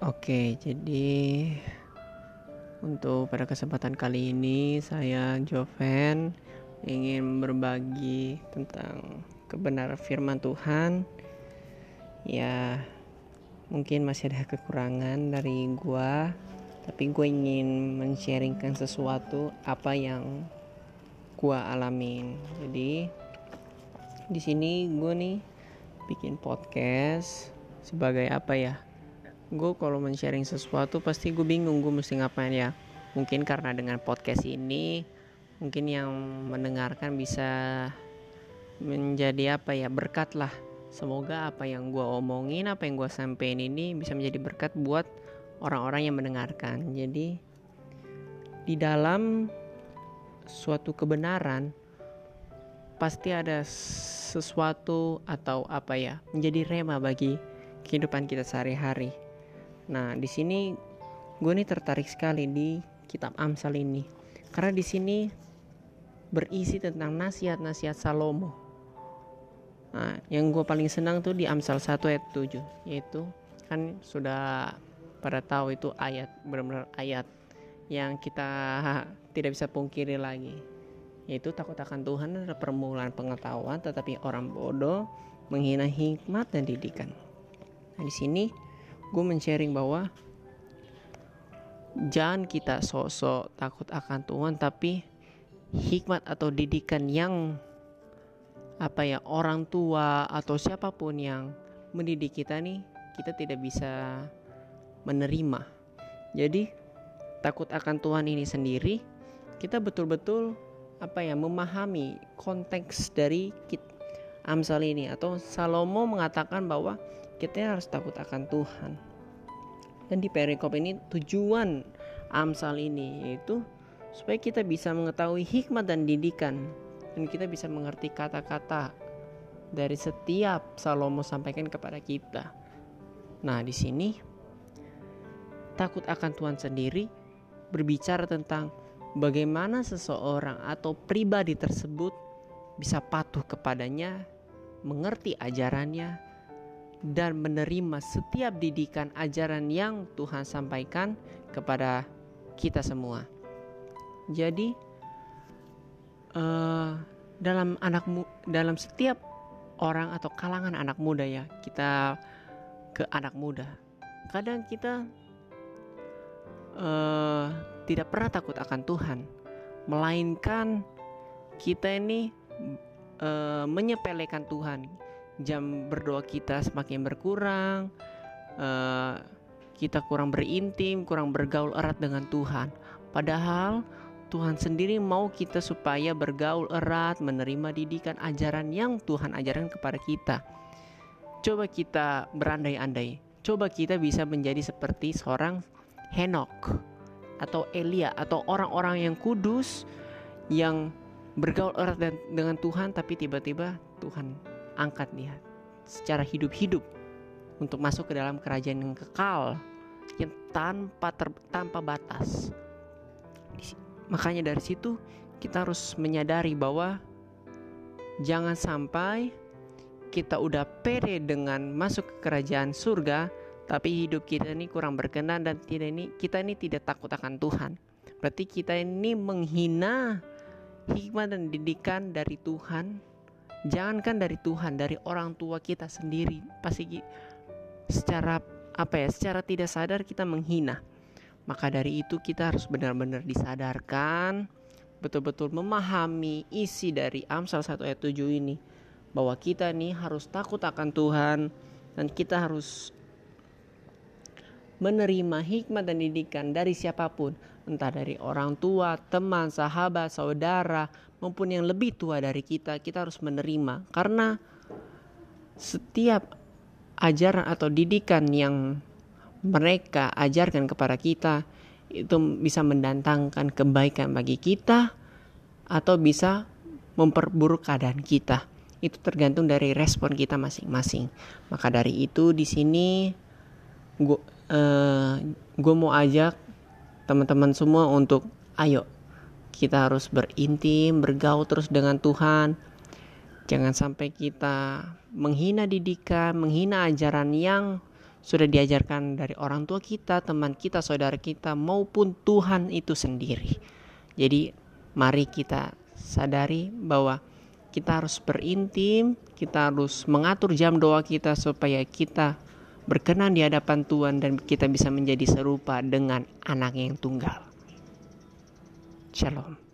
Oke, jadi untuk pada kesempatan kali ini saya Joven ingin berbagi tentang kebenaran firman Tuhan. Ya, mungkin masih ada kekurangan dari gua, tapi gue ingin men-sharingkan sesuatu apa yang gua alamin. Jadi di sini gue nih bikin podcast sebagai apa ya? Gue kalau men-sharing sesuatu pasti gue bingung gue mesti ngapain ya? Mungkin karena dengan podcast ini mungkin yang mendengarkan bisa menjadi apa ya berkat lah. Semoga apa yang gue omongin apa yang gue sampein ini bisa menjadi berkat buat orang-orang yang mendengarkan. Jadi di dalam suatu kebenaran pasti ada sesuatu atau apa ya menjadi rema bagi kehidupan kita sehari-hari Nah, di sini gue nih tertarik sekali di kitab Amsal ini karena di sini berisi tentang nasihat-nasihat Salomo. Nah, yang gue paling senang tuh di Amsal 1 ayat 7 yaitu kan sudah pada tahu itu ayat benar-benar ayat yang kita tidak bisa pungkiri lagi yaitu takut akan Tuhan adalah permulaan pengetahuan tetapi orang bodoh menghina hikmat dan didikan. Nah, di sini gue men-sharing bahwa jangan kita sok-sok takut akan Tuhan tapi hikmat atau didikan yang apa ya orang tua atau siapa pun yang mendidik kita nih kita tidak bisa menerima. Jadi takut akan Tuhan ini sendiri kita betul-betul apa ya memahami konteks dari Amsal ini. Atau Salomo mengatakan bahwa kita harus takut akan Tuhan. Dan di perikop ini tujuan Amsal ini yaitu supaya kita bisa mengetahui hikmat dan didikan dan kita bisa mengerti kata-kata dari setiap Salomo sampaikan kepada kita. Nah, di sini takut akan Tuhan sendiri berbicara tentang bagaimana seseorang atau pribadi tersebut bisa patuh kepadanya, mengerti ajarannya, dan menerima setiap didikan ajaran yang Tuhan sampaikan kepada kita semua. Jadi uh, dalam anak dalam setiap orang atau kalangan anak muda ya kita ke anak muda. Kadang kita uh, tidak pernah takut akan Tuhan, melainkan kita ini uh, menyepelekan Tuhan jam berdoa kita semakin berkurang, uh, kita kurang berintim, kurang bergaul erat dengan Tuhan. Padahal Tuhan sendiri mau kita supaya bergaul erat, menerima didikan ajaran yang Tuhan ajarkan kepada kita. Coba kita berandai-andai, coba kita bisa menjadi seperti seorang Henok atau Elia atau orang-orang yang kudus yang bergaul erat dengan Tuhan tapi tiba-tiba Tuhan angkat dia secara hidup-hidup untuk masuk ke dalam kerajaan yang kekal yang tanpa ter, tanpa batas. Makanya dari situ kita harus menyadari bahwa jangan sampai kita udah pede dengan masuk ke kerajaan surga tapi hidup kita ini kurang berkenan dan tidak ini kita ini tidak takut akan Tuhan. Berarti kita ini menghina hikmah dan didikan dari Tuhan jangankan dari Tuhan dari orang tua kita sendiri. Pasti secara apa ya secara tidak sadar kita menghina. Maka dari itu kita harus benar-benar disadarkan betul-betul memahami isi dari Amsal 1 ayat 7 ini. Bahwa kita nih harus takut akan Tuhan dan kita harus menerima hikmat dan didikan dari siapa pun, entah dari orang tua, teman, sahabat, saudara, maupun yang lebih tua dari kita, kita harus menerima karena setiap ajaran atau didikan yang mereka ajarkan kepada kita itu bisa mendatangkan kebaikan bagi kita atau bisa memperburuk keadaan kita. Itu tergantung dari respon kita masing-masing. Maka dari itu di sini gue uh, mau ajak teman-teman semua untuk ayo kita harus berintim bergaul terus dengan Tuhan jangan sampai kita menghina didikan menghina ajaran yang sudah diajarkan dari orang tua kita, teman kita, saudara kita, maupun Tuhan itu sendiri. Jadi, mari kita sadari bahwa kita harus berintim, kita harus mengatur jam doa kita supaya kita berkenan di hadapan Tuhan dan kita bisa menjadi serupa dengan anak yang tunggal. Shalom.